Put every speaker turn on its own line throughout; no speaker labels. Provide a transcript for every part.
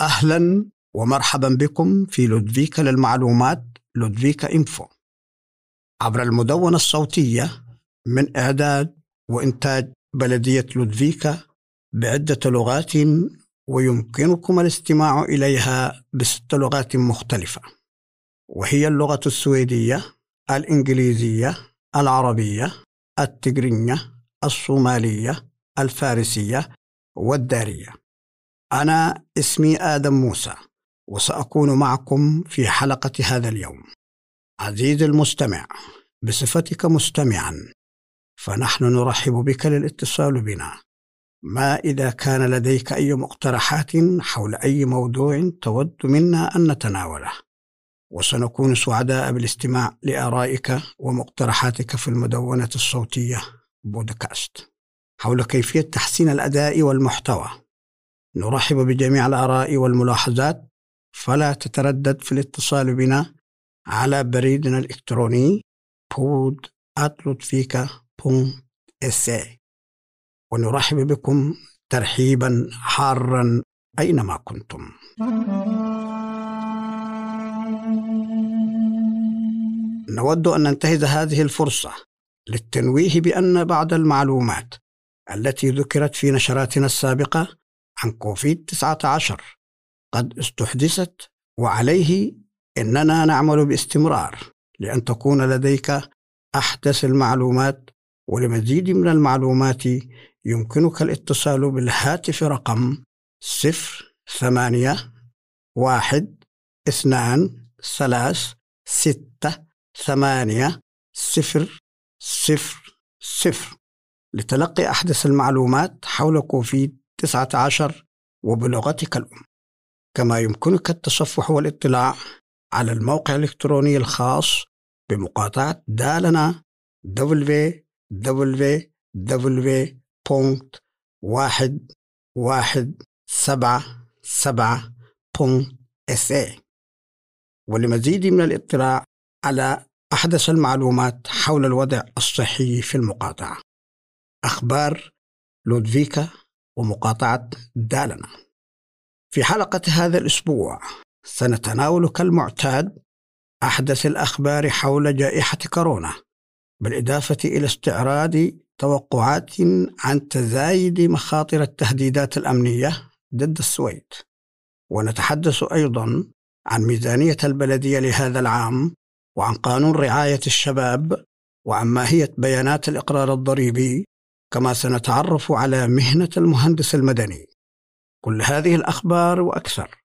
أهلا ومرحبا بكم في لودفيكا للمعلومات لودفيكا إنفو. عبر المدونة الصوتية من إعداد وإنتاج بلدية لودفيكا بعدة لغات ويمكنكم الاستماع إليها بست لغات مختلفة وهي اللغة السويدية الإنجليزية العربية التجرينية الصومالية الفارسية والدارية. أنا اسمي آدم موسى وسأكون معكم في حلقة هذا اليوم. عزيزي المستمع بصفتك مستمعا فنحن نرحب بك للاتصال بنا. ما إذا كان لديك أي مقترحات حول أي موضوع تود منا أن نتناوله. وسنكون سعداء بالاستماع لآرائك ومقترحاتك في المدونة الصوتية بودكاست. حول كيفية تحسين الأداء والمحتوى نرحب بجميع الآراء والملاحظات فلا تتردد في الاتصال بنا على بريدنا الإلكتروني بود ونرحب بكم ترحيبا حارا أينما كنتم. نود أن ننتهز هذه الفرصة للتنويه بأن بعض المعلومات التي ذكرت في نشراتنا السابقة عن كوفيد 19 قد استحدثت وعليه إننا نعمل باستمرار لأن تكون لديك أحدث المعلومات ولمزيد من المعلومات يمكنك الاتصال بالهاتف رقم صفر ثمانية واحد اثنان ثلاث ستة ثمانية صفر صفر صفر. لتلقي أحدث المعلومات حول كوفيد 19 وبلغتك الأم. كما يمكنك التصفح والاطلاع على الموقع الإلكتروني الخاص بمقاطعة دالنا www.117.sa ولمزيد من الاطلاع على أحدث المعلومات حول الوضع الصحي في المقاطعة. أخبار لودفيكا ومقاطعة دالنا في حلقة هذا الأسبوع سنتناول كالمعتاد أحدث الأخبار حول جائحة كورونا بالإضافة إلى استعراض توقعات عن تزايد مخاطر التهديدات الأمنية ضد السويد. ونتحدث أيضا عن ميزانية البلدية لهذا العام وعن قانون رعاية الشباب وعن ماهية بيانات الإقرار الضريبي كما سنتعرف على مهنة المهندس المدني. كل هذه الأخبار وأكثر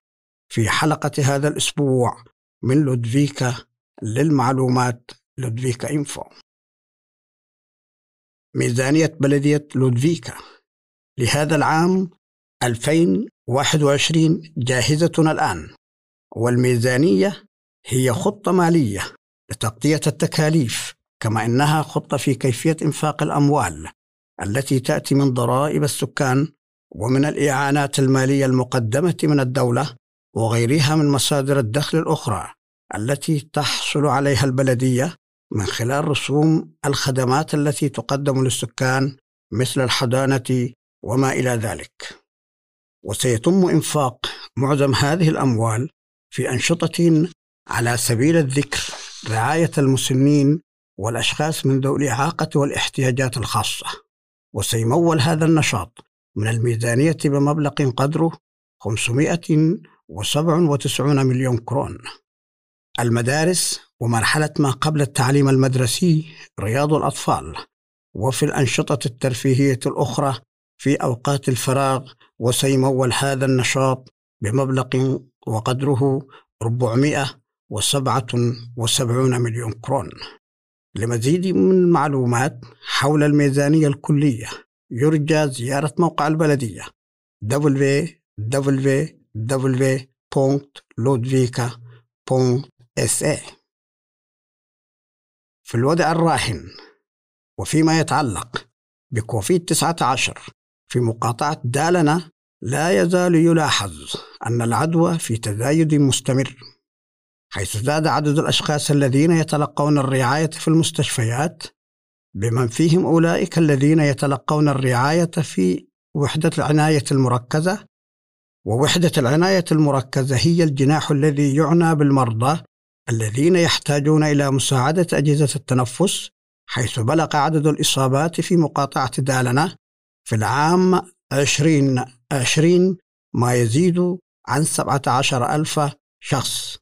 في حلقة هذا الأسبوع من لودفيكا للمعلومات لودفيكا إنفو. ميزانية بلدية لودفيكا. لهذا العام 2021 جاهزة الآن. والميزانية هي خطة مالية لتغطية التكاليف كما إنها خطة في كيفية إنفاق الأموال. التي تأتي من ضرائب السكان ومن الإعانات المالية المقدمة من الدولة وغيرها من مصادر الدخل الأخرى التي تحصل عليها البلدية من خلال رسوم الخدمات التي تقدم للسكان مثل الحضانة وما إلى ذلك. وسيتم إنفاق معظم هذه الأموال في أنشطة على سبيل الذكر رعاية المسنين والأشخاص من ذوي الإعاقة والاحتياجات الخاصة وسيمول هذا النشاط. من الميزانية بمبلغ قدره 597 مليون كرون. المدارس ومرحلة ما قبل التعليم المدرسي رياض الأطفال وفي الأنشطة الترفيهية الأخرى في أوقات الفراغ وسيمول هذا النشاط بمبلغ وقدره 477 مليون كرون. لمزيد من المعلومات حول الميزانية الكلية يرجى زيارة موقع البلدية www.lodvika.sa في الوضع الراهن وفيما يتعلق بكوفيد 19 في مقاطعة دالنا لا يزال يلاحظ أن العدوى في تزايد مستمر. حيث زاد عدد الأشخاص الذين يتلقون الرعاية في المستشفيات بمن فيهم أولئك الذين يتلقون الرعاية في وحدة العناية المركزة ووحدة العناية المركزة هي الجناح الذي يعنى بالمرضى الذين يحتاجون إلى مساعدة أجهزة التنفس حيث بلغ عدد الإصابات في مقاطعة دالنا في العام 2020 ما يزيد عن 17 ألف شخص.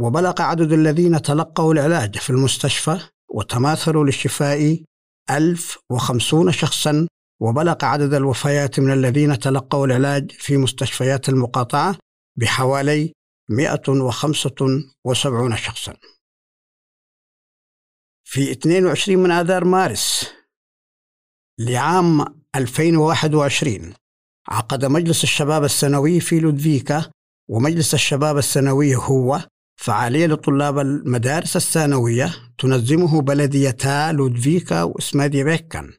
وبلغ عدد الذين تلقوا العلاج في المستشفى وتماثلوا للشفاء 1050 شخصا وبلغ عدد الوفيات من الذين تلقوا العلاج في مستشفيات المقاطعة بحوالي 175 شخصا. في 22 من آذار مارس لعام 2021 عقد مجلس الشباب السنوي في لودفيكا ومجلس الشباب السنوي هو فعالية لطلاب المدارس الثانوية تنظمه بلديتا لودفيكا وإسمادي بيكن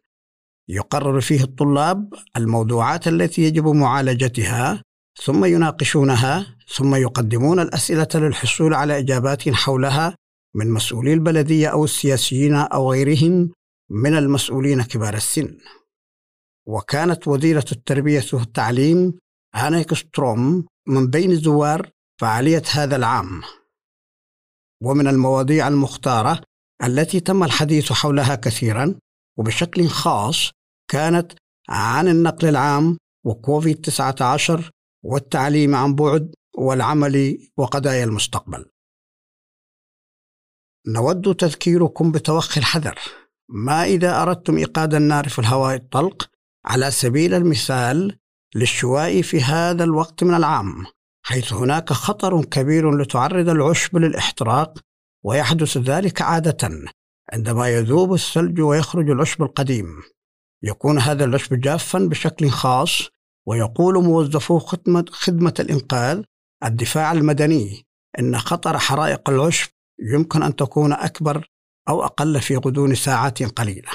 يقرر فيه الطلاب الموضوعات التي يجب معالجتها ثم يناقشونها ثم يقدمون الأسئلة للحصول على إجابات حولها من مسؤولي البلدية أو السياسيين أو غيرهم من المسؤولين كبار السن. وكانت وزيرة التربية والتعليم هانيك ستروم من بين زوار فعالية هذا العام. ومن المواضيع المختارة التي تم الحديث حولها كثيرا وبشكل خاص كانت عن النقل العام وكوفيد 19 والتعليم عن بعد والعمل وقضايا المستقبل. نود تذكيركم بتوخي الحذر ما إذا أردتم إيقاد النار في الهواء الطلق على سبيل المثال للشواء في هذا الوقت من العام حيث هناك خطر كبير لتعرض العشب للإحتراق ويحدث ذلك عادة عندما يذوب الثلج ويخرج العشب القديم. يكون هذا العشب جافا بشكل خاص ويقول موظفو خدمة, خدمة الإنقاذ الدفاع المدني إن خطر حرائق العشب يمكن أن تكون أكبر أو أقل في غضون ساعات قليلة.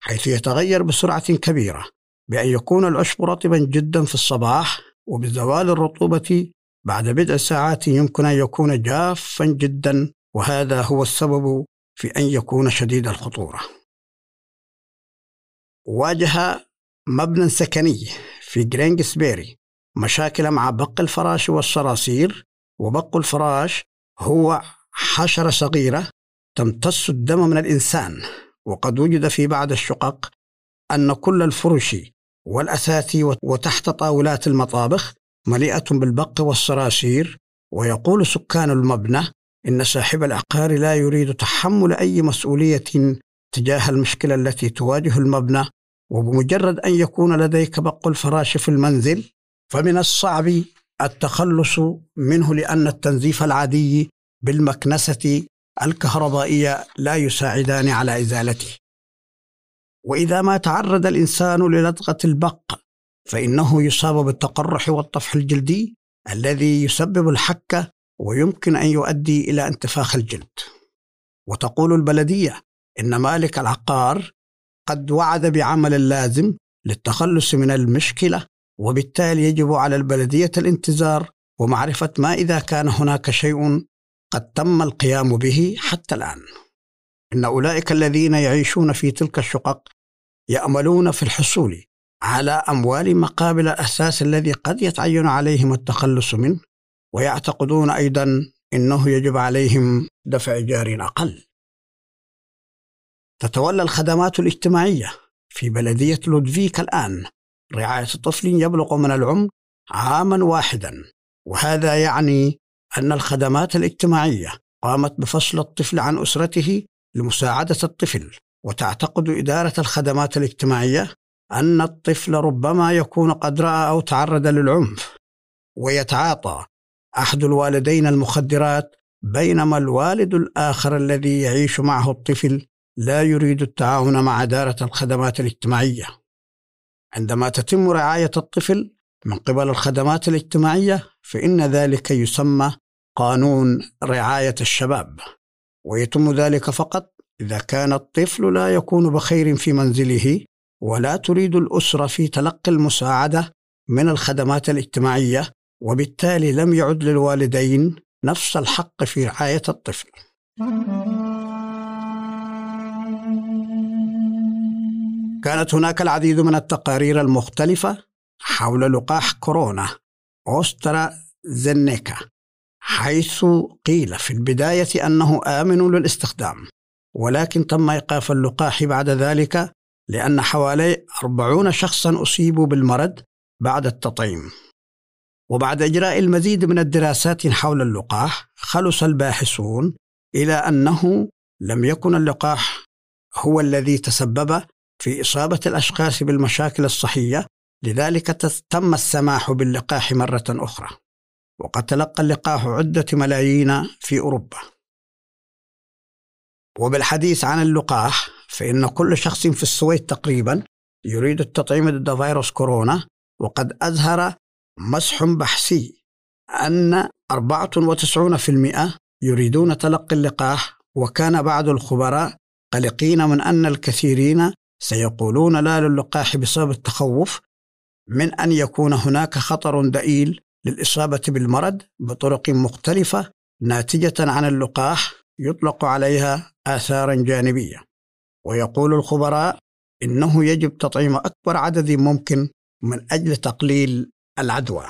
حيث يتغير بسرعة كبيرة بأن يكون العشب رطبا جدا في الصباح وبزوال الرطوبة بعد بضع ساعات يمكن أن يكون جافا جدا وهذا هو السبب في أن يكون شديد الخطورة. واجه مبنى سكني في جرينجسبيري مشاكل مع بق الفراش والصراصير وبق الفراش هو حشرة صغيرة تمتص الدم من الإنسان وقد وجد في بعض الشقق أن كل الفرش والأثاث وتحت طاولات المطابخ مليئة بالبق والصراصير ويقول سكان المبنى إن صاحب العقار لا يريد تحمل أي مسؤولية تجاه المشكلة التي تواجه المبنى وبمجرد أن يكون لديك بق الفراش في المنزل فمن الصعب التخلص منه لأن التنظيف العادي بالمكنسة الكهربائية لا يساعدان على إزالته. وإذا ما تعرض الإنسان للدغة البق فإنه يصاب بالتقرح والطفح الجلدي الذي يسبب الحكة ويمكن أن يؤدي إلى انتفاخ الجلد. وتقول البلدية إن مالك العقار قد وعد بعمل اللازم للتخلص من المشكلة وبالتالي يجب على البلدية الانتظار ومعرفة ما إذا كان هناك شيء قد تم القيام به حتى الآن. إن أولئك الذين يعيشون في تلك الشقق يأملون في الحصول على أموال مقابل الأساس الذي قد يتعين عليهم التخلص منه ويعتقدون أيضا أنه يجب عليهم دفع جار أقل. تتولى الخدمات الاجتماعية في بلدية لودفيك الآن رعاية طفل يبلغ من العمر عاما واحدا وهذا يعني أن الخدمات الاجتماعية قامت بفصل الطفل عن أسرته لمساعدة الطفل. وتعتقد إدارة الخدمات الاجتماعية أن الطفل ربما يكون قد رأى أو تعرض للعنف. ويتعاطى أحد الوالدين المخدرات بينما الوالد الآخر الذي يعيش معه الطفل لا يريد التعاون مع إدارة الخدمات الاجتماعية. عندما تتم رعاية الطفل من قبل الخدمات الاجتماعية فإن ذلك يسمى قانون رعاية الشباب. ويتم ذلك فقط إذا كان الطفل لا يكون بخير في منزله ولا تريد الأسرة في تلقي المساعدة من الخدمات الاجتماعية وبالتالي لم يعد للوالدين نفس الحق في رعاية الطفل. كانت هناك العديد من التقارير المختلفة حول لقاح كورونا أوسترا زنيكا حيث قيل في البداية أنه آمن للاستخدام ولكن تم إيقاف اللقاح بعد ذلك لأن حوالي أربعون شخصا أصيبوا بالمرض بعد التطعيم. وبعد إجراء المزيد من الدراسات حول اللقاح خلص الباحثون إلى أنه لم يكن اللقاح هو الذي تسبب في إصابة الأشخاص بالمشاكل الصحية لذلك تم السماح باللقاح مرة أخرى. وقد تلقى اللقاح عدة ملايين في أوروبا. وبالحديث عن اللقاح فإن كل شخص في السويد تقريبا يريد التطعيم ضد فيروس كورونا وقد أظهر مسح بحثي أن 94% يريدون تلقي اللقاح وكان بعض الخبراء قلقين من أن الكثيرين سيقولون لا للقاح بسبب التخوف من أن يكون هناك خطر دئيل للإصابة بالمرض بطرق مختلفة ناتجة عن اللقاح يطلق عليها آثارا جانبية. ويقول الخبراء إنه يجب تطعيم أكبر عدد ممكن من أجل تقليل العدوى.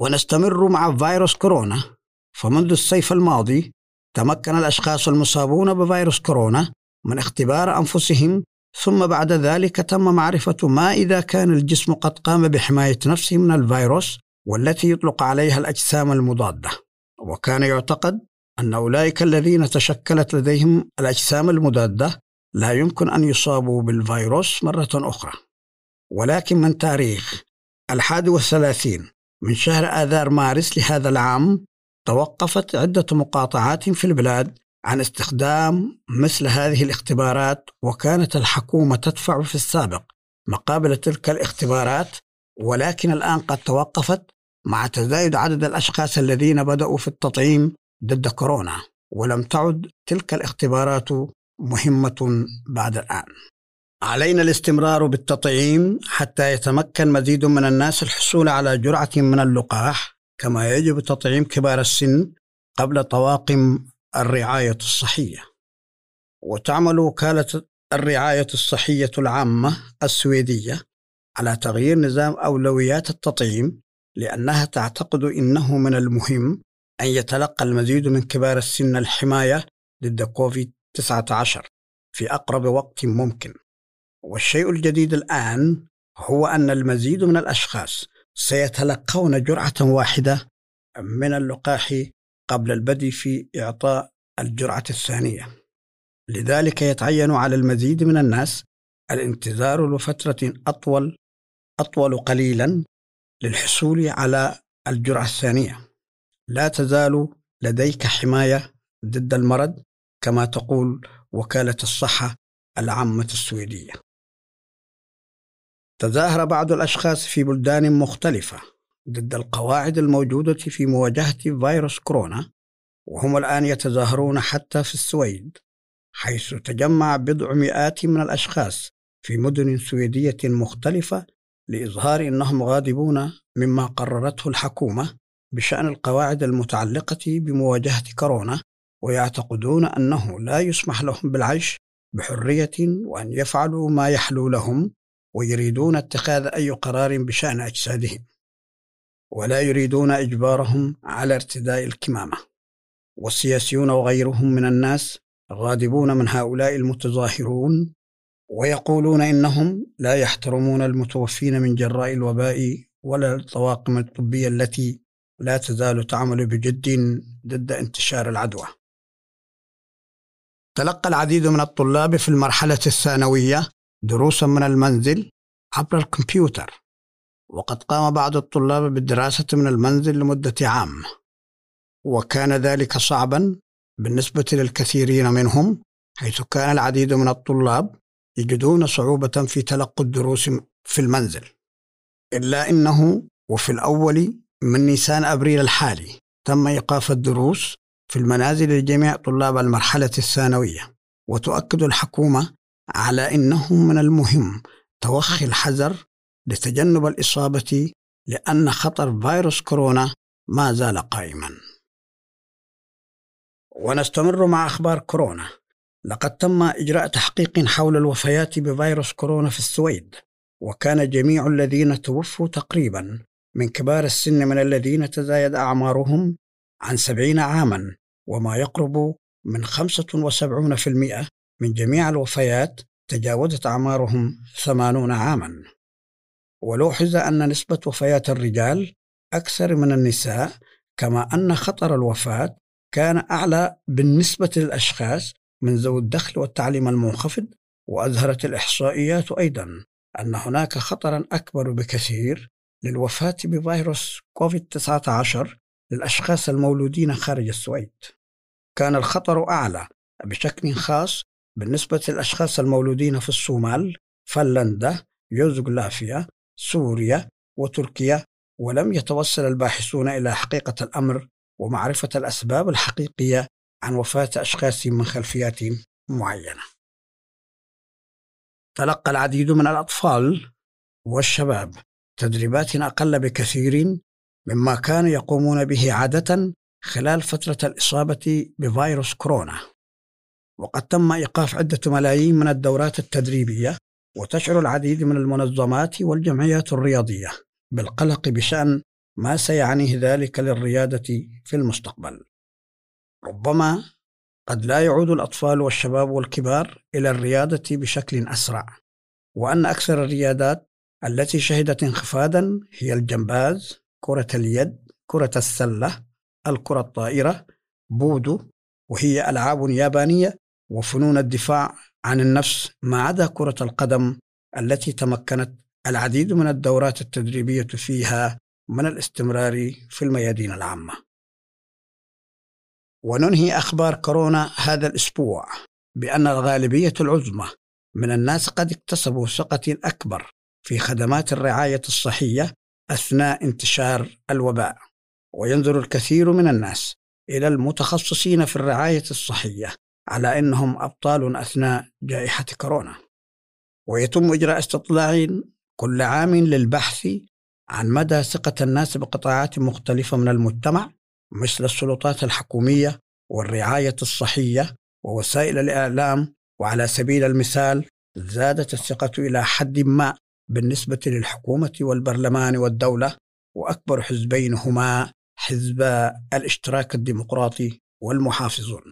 ونستمر مع فيروس كورونا. فمنذ الصيف الماضي تمكن الأشخاص المصابون بفيروس كورونا من اختبار أنفسهم ثم بعد ذلك تم معرفة ما إذا كان الجسم قد قام بحماية نفسه من الفيروس والتي يطلق عليها الأجسام المضادة. وكان يعتقد أن أولئك الذين تشكلت لديهم الأجسام المضادة لا يمكن أن يصابوا بالفيروس مرة أخرى. ولكن من تاريخ الحادي والثلاثين من شهر آذار مارس لهذا العام توقفت عدة مقاطعات في البلاد عن استخدام مثل هذه الاختبارات وكانت الحكومة تدفع في السابق مقابل تلك الاختبارات ولكن الآن قد توقفت مع تزايد عدد الأشخاص الذين بدأوا في التطعيم ضد كورونا ولم تعد تلك الاختبارات مهمة بعد الآن. علينا الاستمرار بالتطعيم حتى يتمكن مزيد من الناس الحصول على جرعة من اللقاح كما يجب تطعيم كبار السن قبل طواقم الرعاية الصحية. وتعمل وكالة الرعاية الصحية العامة السويدية على تغيير نظام أولويات التطعيم لأنها تعتقد إنه من المهم أن يتلقى المزيد من كبار السن الحماية ضد كوفيد 19 في أقرب وقت ممكن. والشيء الجديد الآن هو أن المزيد من الأشخاص سيتلقون جرعة واحدة من اللقاح قبل البدء في إعطاء الجرعة الثانية. لذلك يتعين على المزيد من الناس الانتظار لفترة أطول أطول قليلا للحصول على الجرعة الثانية. لا تزال لديك حماية ضد المرض كما تقول وكالة الصحة العامة السويدية. تظاهر بعض الأشخاص في بلدان مختلفة ضد القواعد الموجودة في مواجهة فيروس كورونا وهم الآن يتظاهرون حتى في السويد حيث تجمع بضع مئات من الأشخاص في مدن سويدية مختلفة لإظهار أنهم غاضبون مما قررته الحكومة بشأن القواعد المتعلقة بمواجهة كورونا ويعتقدون أنه لا يسمح لهم بالعيش بحرية وأن يفعلوا ما يحلو لهم ويريدون اتخاذ أي قرار بشأن أجسادهم. ولا يريدون إجبارهم على ارتداء الكمامة. والسياسيون وغيرهم من الناس غاضبون من هؤلاء المتظاهرون ويقولون إنهم لا يحترمون المتوفين من جراء الوباء ولا الطواقم الطبية التي لا تزال تعمل بجد ضد انتشار العدوى. تلقى العديد من الطلاب في المرحلة الثانوية دروسا من المنزل عبر الكمبيوتر. وقد قام بعض الطلاب بالدراسة من المنزل لمدة عام وكان ذلك صعبا بالنسبة للكثيرين منهم حيث كان العديد من الطلاب يجدون صعوبة في تلقي الدروس في المنزل. إلا أنه وفي الأول من نيسان أبريل الحالي تم إيقاف الدروس في المنازل لجميع طلاب المرحلة الثانوية وتؤكد الحكومة على أنه من المهم توخي الحذر لتجنب الإصابة لأن خطر فيروس كورونا ما زال قائما. ونستمر مع أخبار كورونا. لقد تم إجراء تحقيق حول الوفيات بفيروس كورونا في السويد وكان جميع الذين توفوا تقريبا من كبار السن من الذين تزايد أعمارهم عن سبعين عاما وما يقرب من خمسة وسبعون في المئة من جميع الوفيات تجاوزت أعمارهم ثمانون عاما. ولوحظ أن نسبة وفيات الرجال أكثر من النساء كما أن خطر الوفاة كان أعلى بالنسبة للأشخاص من ذوي الدخل والتعليم المنخفض وأظهرت الإحصائيات أيضا أن هناك خطرا أكبر بكثير للوفاة بفيروس كوفيد-19 للأشخاص المولودين خارج السويد. كان الخطر أعلى بشكل خاص بالنسبة للأشخاص المولودين في الصومال فنلندا يوغوسلافيا سوريا وتركيا ولم يتوصل الباحثون إلى حقيقة الأمر ومعرفة الأسباب الحقيقية عن وفاة أشخاص من خلفيات معينة. تلقى العديد من الأطفال والشباب تدريبات أقل بكثير مما كانوا يقومون به عادة خلال فترة الإصابة بفيروس كورونا. وقد تم إيقاف عدة ملايين من الدورات التدريبية وتشعر العديد من المنظمات والجمعيات الرياضية بالقلق بشأن ما سيعنيه ذلك للريادة في المستقبل. ربما قد لا يعود الأطفال والشباب والكبار إلى الرياضة بشكل أسرع، وأن أكثر الرياضات التي شهدت انخفاضا هي الجمباز، كرة اليد، كرة السلة، الكرة الطائرة، بودو، وهي ألعاب يابانية وفنون الدفاع عن النفس ما عدا كرة القدم التي تمكنت العديد من الدورات التدريبية فيها من الاستمرار في الميادين العامة. وننهي أخبار كورونا هذا الأسبوع بأن الغالبية العظمى من الناس قد اكتسبوا ثقة أكبر في خدمات الرعاية الصحية أثناء انتشار الوباء، وينظر الكثير من الناس إلى المتخصصين في الرعاية الصحية على أنهم أبطال أثناء جائحة كورونا. ويتم إجراء استطلاع كل عام للبحث عن مدى ثقة الناس بقطاعات مختلفة من المجتمع مثل السلطات الحكومية والرعاية الصحية ووسائل الإعلام وعلى سبيل المثال زادت الثقة إلى حد ما بالنسبة للحكومة والبرلمان والدولة وأكبر حزبين هما حزب الاشتراك الديمقراطي والمحافظون.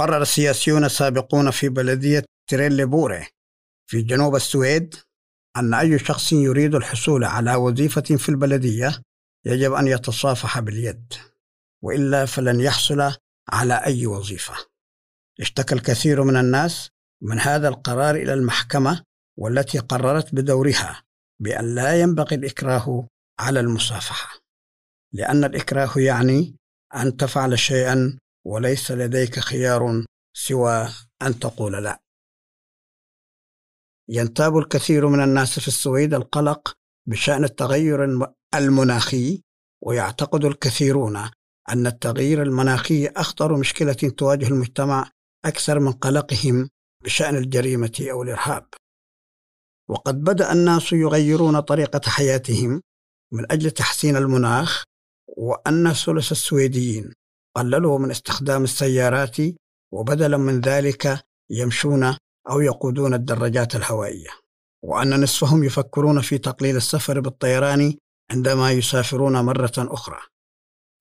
قرر السياسيون السابقون في بلدية تريليبوري في جنوب السويد أن أي شخص يريد الحصول على وظيفة في البلدية يجب أن يتصافح باليد وإلا فلن يحصل على أي وظيفة. اشتكى الكثير من الناس من هذا القرار إلى المحكمة والتي قررت بدورها بأن لا ينبغي الإكراه على المصافحة لأن الإكراه يعني أن تفعل شيئا وليس لديك خيار سوى أن تقول لا. ينتاب الكثير من الناس في السويد القلق بشأن التغير المناخي ويعتقد الكثيرون أن التغيير المناخي أخطر مشكلة تواجه المجتمع أكثر من قلقهم بشأن الجريمة أو الإرهاب. وقد بدأ الناس يغيرون طريقة حياتهم من أجل تحسين المناخ وأن ثلث السويديين قللوا من استخدام السيارات وبدلا من ذلك يمشون أو يقودون الدراجات الهوائية. وأن نصفهم يفكرون في تقليل السفر بالطيران عندما يسافرون مرة أخرى.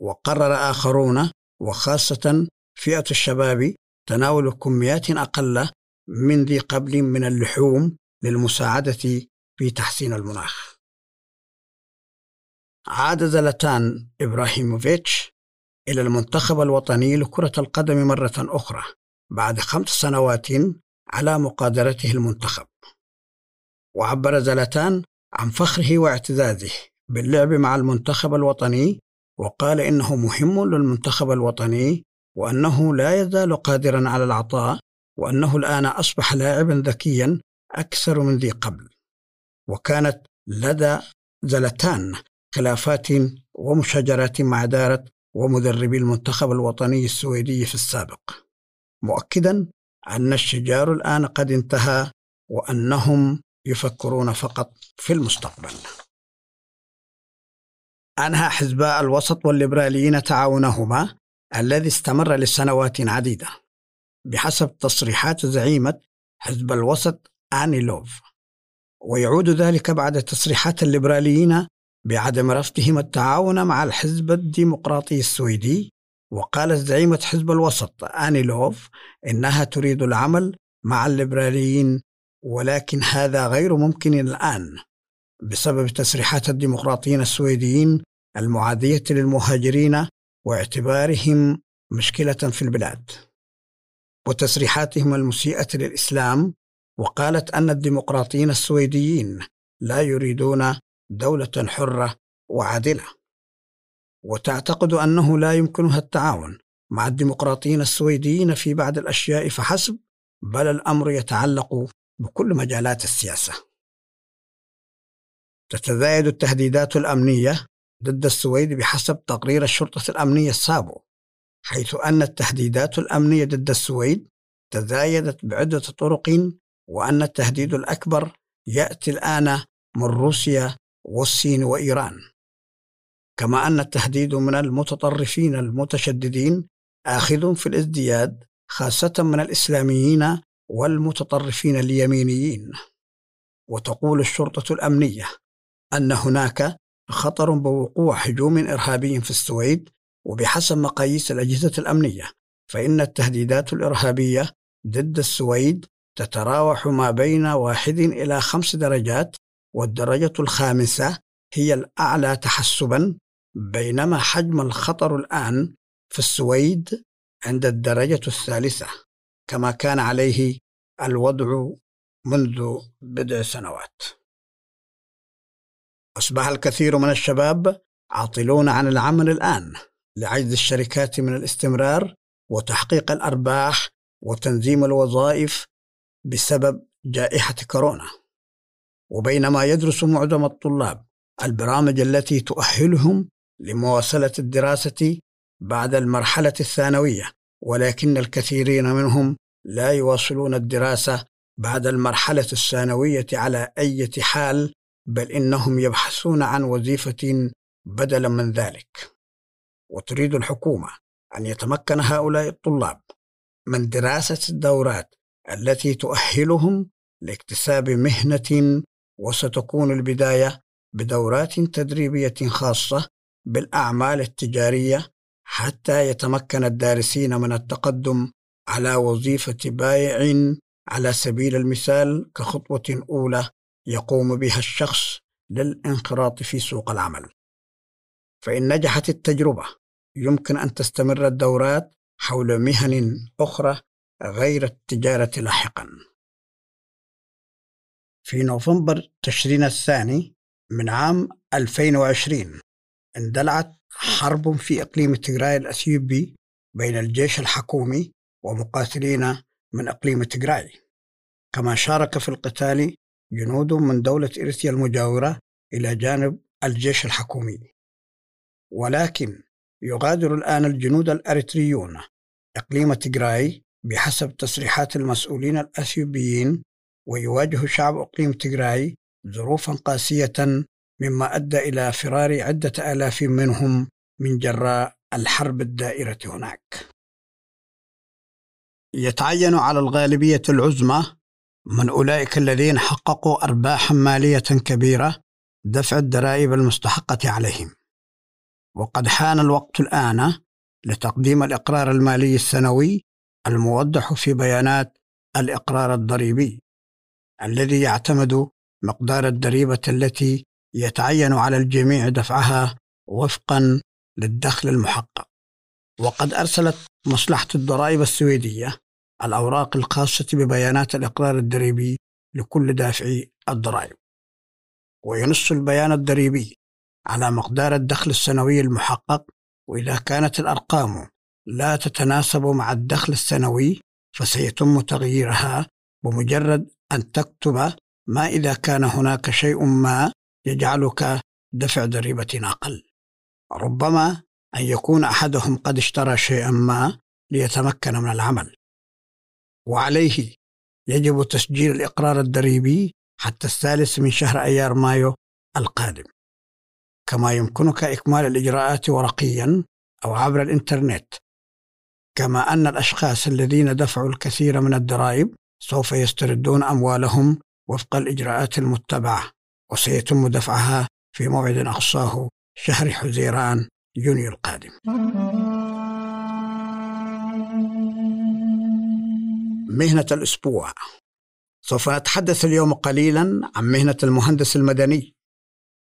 وقرر آخرون وخاصة فئة الشباب تناول كميات أقل من ذي قبل من اللحوم للمساعدة في تحسين المناخ. عاد زلتان إبراهيموفيتش إلى المنتخب الوطني لكرة القدم مرة أخرى بعد خمس سنوات على مقادرته المنتخب. وعبر زلتان عن فخره واعتزازه باللعب مع المنتخب الوطني وقال إنه مهم للمنتخب الوطني وأنه لا يزال قادرا على العطاء وأنه الآن أصبح لاعبا ذكيا أكثر من ذي قبل. وكانت لدى زلتان خلافات ومشاجرات مع دارة ومدربي المنتخب الوطني السويدي في السابق مؤكدا أن الشجار الآن قد انتهى وأنهم يفكرون فقط في المستقبل. أنهى حزباء الوسط والليبراليين تعاونهما الذي استمر لسنوات عديدة بحسب تصريحات زعيمة حزب الوسط آني لوف ويعود ذلك بعد تصريحات الليبراليين بعدم رفضهم التعاون مع الحزب الديمقراطي السويدي. وقالت زعيمة حزب الوسط آني لوف إنها تريد العمل مع الليبراليين ولكن هذا غير ممكن الآن بسبب تصريحات الديمقراطيين السويديين المعادية للمهاجرين واعتبارهم مشكلة في البلاد. وتصريحاتهم المسيئة للإسلام وقالت أن الديمقراطيين السويديين لا يريدون دولة حرة وعادلة. وتعتقد أنه لا يمكنها التعاون مع الديمقراطيين السويديين في بعض الأشياء فحسب بل الأمر يتعلق بكل مجالات السياسة. تتزايد التهديدات الأمنية ضد السويد بحسب تقرير الشرطة الأمنية السابق حيث أن التهديدات الأمنية ضد السويد تزايدت بعدة طرق وأن التهديد الأكبر يأتي الآن من روسيا والصين وإيران. كما أن التهديد من المتطرفين المتشددين آخذ في الازدياد خاصة من الإسلاميين والمتطرفين اليمينيين. وتقول الشرطة الأمنية أن هناك خطر بوقوع هجوم إرهابي في السويد وبحسب مقاييس الأجهزة الأمنية فإن التهديدات الإرهابية ضد السويد تتراوح ما بين واحد إلى خمس درجات والدرجة الخامسة هي الأعلى تحسبا بينما حجم الخطر الآن في السويد عند الدرجة الثالثة كما كان عليه الوضع منذ بضع سنوات. أصبح الكثير من الشباب عاطلون عن العمل الآن لعجز الشركات من الاستمرار وتحقيق الأرباح وتنظيم الوظائف بسبب جائحة كورونا. وبينما يدرس معظم الطلاب البرامج التي تؤهلهم لمواصلة الدراسة بعد المرحلة الثانوية ولكن الكثيرين منهم لا يواصلون الدراسة بعد المرحلة الثانوية على أي حال بل إنهم يبحثون عن وظيفة بدلا من ذلك. وتريد الحكومة أن يتمكن هؤلاء الطلاب من دراسة الدورات التي تؤهلهم لاكتساب مهنة وستكون البداية بدورات تدريبية خاصة بالأعمال التجارية حتى يتمكن الدارسين من التقدم على وظيفة بائع على سبيل المثال كخطوة أولى يقوم بها الشخص للانخراط في سوق العمل. فإن نجحت التجربة يمكن أن تستمر الدورات حول مهن أخرى غير التجارة لاحقا. في نوفمبر تشرين الثاني من عام 2020 اندلعت حرب في إقليم تجراي الأثيوبي بين الجيش الحكومي ومقاتلين من إقليم تجراي كما شارك في القتال جنود من دولة إريتريا المجاورة إلى جانب الجيش الحكومي. ولكن يغادر الآن الجنود الأريتريون إقليم تجراي بحسب تصريحات المسؤولين الأثيوبيين ويواجه شعب إقليم تجراي ظروفا قاسية مما أدى إلى فرار عدة آلاف منهم من جراء الحرب الدائرة هناك. يتعين على الغالبية العظمى من أولئك الذين حققوا أرباحا مالية كبيرة دفع الضرائب المستحقة عليهم. وقد حان الوقت الآن لتقديم الإقرار المالي السنوي الموضح في بيانات الإقرار الضريبي الذي يعتمد مقدار الضريبة التي يتعين على الجميع دفعها وفقا للدخل المحقق. وقد أرسلت مصلحة الضرائب السويدية الأوراق الخاصة ببيانات الإقرار الضريبي لكل دافعي الضرائب. وينص البيان الضريبي على مقدار الدخل السنوي المحقق وإذا كانت الأرقام لا تتناسب مع الدخل السنوي فسيتم تغييرها بمجرد أن تكتب ما إذا كان هناك شيء ما يجعلك دفع ضريبة أقل. ربما أن يكون أحدهم قد اشترى شيئا ما ليتمكن من العمل. وعليه يجب تسجيل الإقرار الضريبي حتى الثالث من شهر أيار مايو القادم. كما يمكنك إكمال الإجراءات ورقيا أو عبر الإنترنت. كما أن الأشخاص الذين دفعوا الكثير من الضرائب سوف يستردون أموالهم وفق الإجراءات المتبعة وسيتم دفعها في موعد أقصاه شهر حزيران يونيو القادم. مهنة الأسبوع. سوف نتحدث اليوم قليلا عن مهنة المهندس المدني.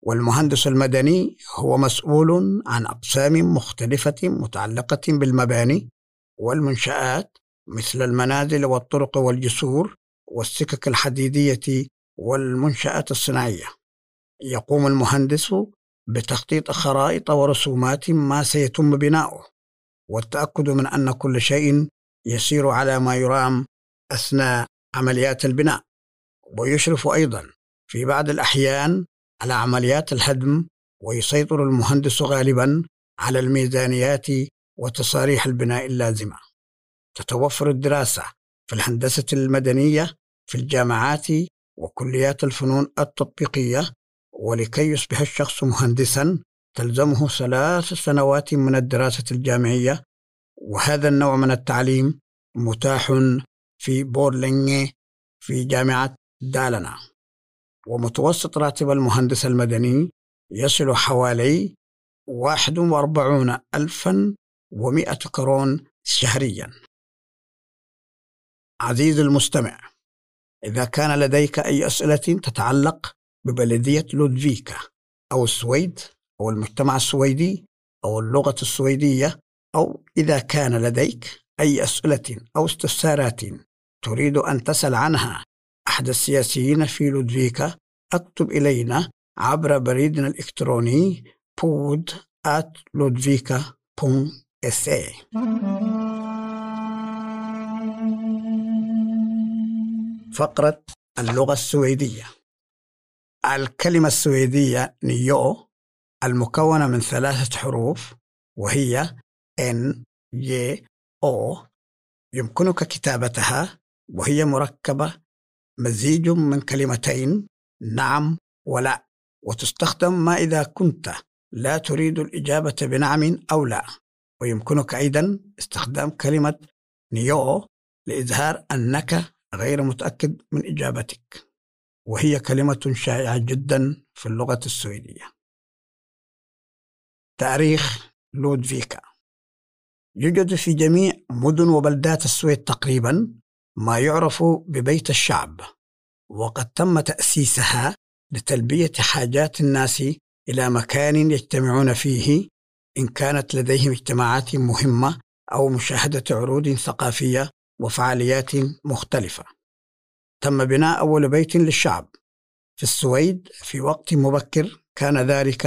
والمهندس المدني هو مسؤول عن أقسام مختلفة متعلقة بالمباني والمنشآت مثل المنازل والطرق والجسور والسكك الحديدية والمنشآت الصناعية. يقوم المهندس بتخطيط خرائط ورسومات ما سيتم بناؤه والتأكد من أن كل شيء يسير على ما يرام أثناء عمليات البناء. ويشرف أيضا في بعض الأحيان على عمليات الهدم ويسيطر المهندس غالبا على الميزانيات وتصاريح البناء اللازمة. تتوفر الدراسة في الهندسة المدنية في الجامعات وكليات الفنون التطبيقية ولكي يصبح الشخص مهندسا تلزمه ثلاث سنوات من الدراسة الجامعية. وهذا النوع من التعليم متاح في بورلينغ في جامعة دالنا. ومتوسط راتب المهندس المدني يصل حوالي واحد وأربعون ألفا ومائة كرون شهريا. عزيزي المستمع إذا كان لديك أي أسئلة تتعلق ببلدية لودفيكا أو السويد أو المجتمع السويدي أو اللغة السويدية أو إذا كان لديك أي أسئلة أو استفسارات تريد أن تسأل عنها أحد السياسيين في لودفيكا أكتب إلينا عبر بريدنا الإلكتروني بود at ludvika.se فقرة اللغة السويدية. الكلمة السويدية نيو المكونة من ثلاثة حروف وهي N J O يمكنك كتابتها وهي مركبة مزيج من كلمتين نعم ولا. وتستخدم ما إذا كنت لا تريد الإجابة بنعم أو لا. ويمكنك أيضا استخدام كلمة نيو لإظهار أنك غير متأكد من إجابتك. وهي كلمة شائعة جدا في اللغة السويدية. تاريخ لودفيكا. يوجد في جميع مدن وبلدات السويد تقريبا ما يعرف ببيت الشعب وقد تم تأسيسها لتلبية حاجات الناس إلى مكان يجتمعون فيه إن كانت لديهم اجتماعات مهمة أو مشاهدة عروض ثقافية وفعاليات مختلفة. تم بناء أول بيت للشعب. في السويد في وقت مبكر كان ذلك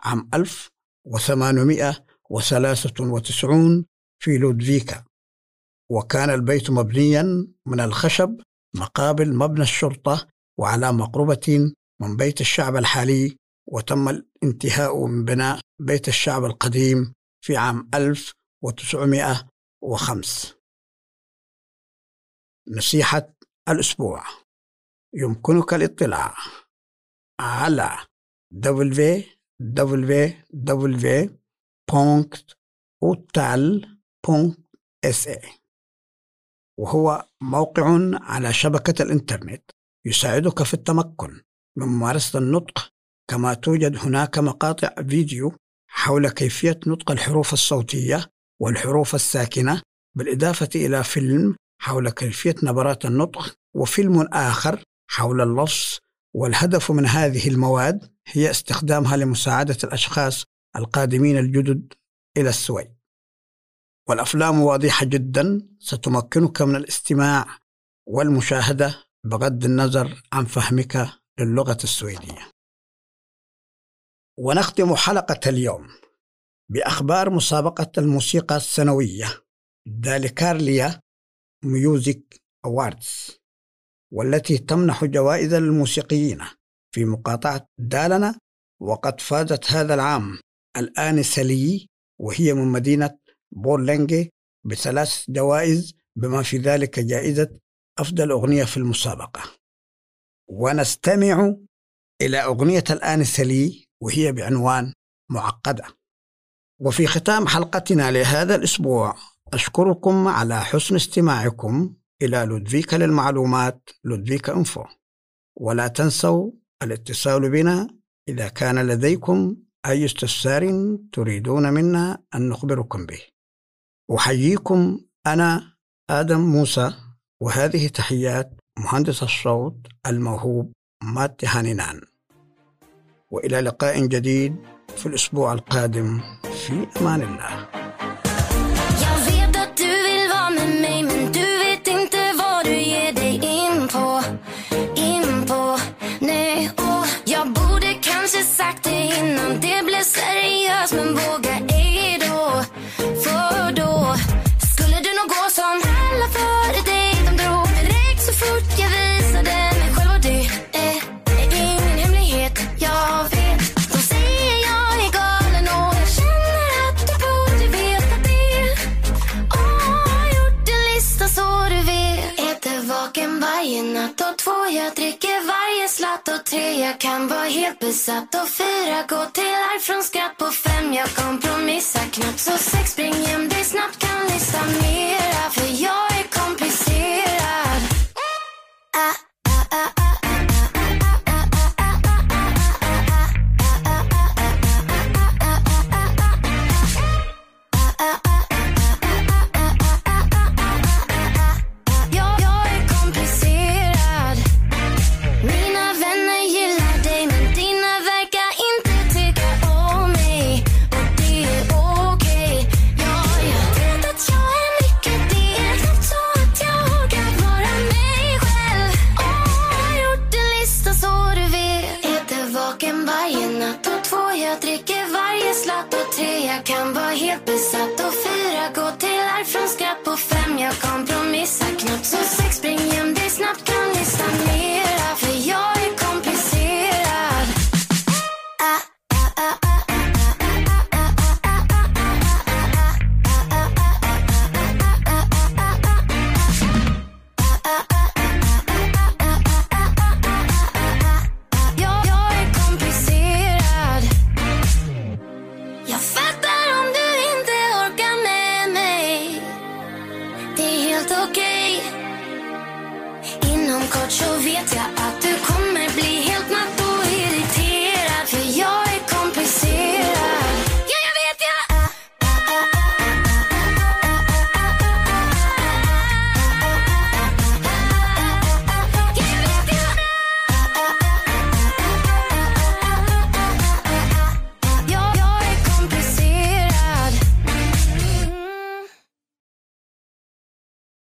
عام 1893 في لودفيكا. وكان البيت مبنيا من الخشب مقابل مبنى الشرطة وعلى مقربة من بيت الشعب الحالي وتم الانتهاء من بناء بيت الشعب القديم في عام 1905 نصيحة الأسبوع. يمكنك الاطلاع على www.utal.sa وهو موقع على شبكة الإنترنت يساعدك في التمكن من ممارسة النطق كما توجد هناك مقاطع فيديو حول كيفية نطق الحروف الصوتية والحروف الساكنة بالإضافة إلى فيلم حول كيفية نبرات النطق وفيلم آخر حول اللفظ والهدف من هذه المواد هي استخدامها لمساعدة الأشخاص القادمين الجدد إلى السويد والأفلام واضحة جدا ستمكنك من الاستماع والمشاهدة بغض النظر عن فهمك للغة السويدية. ونختم حلقة اليوم بأخبار مسابقة الموسيقى السنوية. Dalecarlia Music Awards والتي تمنح جوائز للموسيقيين في مقاطعة دالنا وقد فازت هذا العام الآنسة لي وهي من مدينة بورلينجي بثلاث جوائز بما في ذلك جائزة أفضل أغنية في المسابقة. ونستمع إلى أغنية الآنسة لي وهي بعنوان معقدة. وفي ختام حلقتنا لهذا الأسبوع أشكركم على حسن استماعكم إلى لودفيكا للمعلومات لودفيكا إنفو. ولا تنسوا الاتصال بنا إذا كان لديكم أي استفسار تريدون منا أن نخبركم به. أحييكم أنا آدم موسى وهذه تحيات مهندس الصوت الموهوب مات هانينان. وإلى لقاء جديد في الأسبوع القادم في أمان الله.
men våga ej då. För då skulle du nog gå som alla före dig. De drog mig direkt så fort jag visade mig själv och det är, ingen hemlighet. Jag vet. De säger jag är galen och jag känner att du borde veta det. Och har gjort en lista så du vet. Äter vaken varje natt och två jag dricker jag kan vara helt besatt och fyra gå till arv från skratt på fem. Jag kompromissar knappt så sex spring hem dig snabbt kan lista mera för jag är komplicerad. Ah, ah.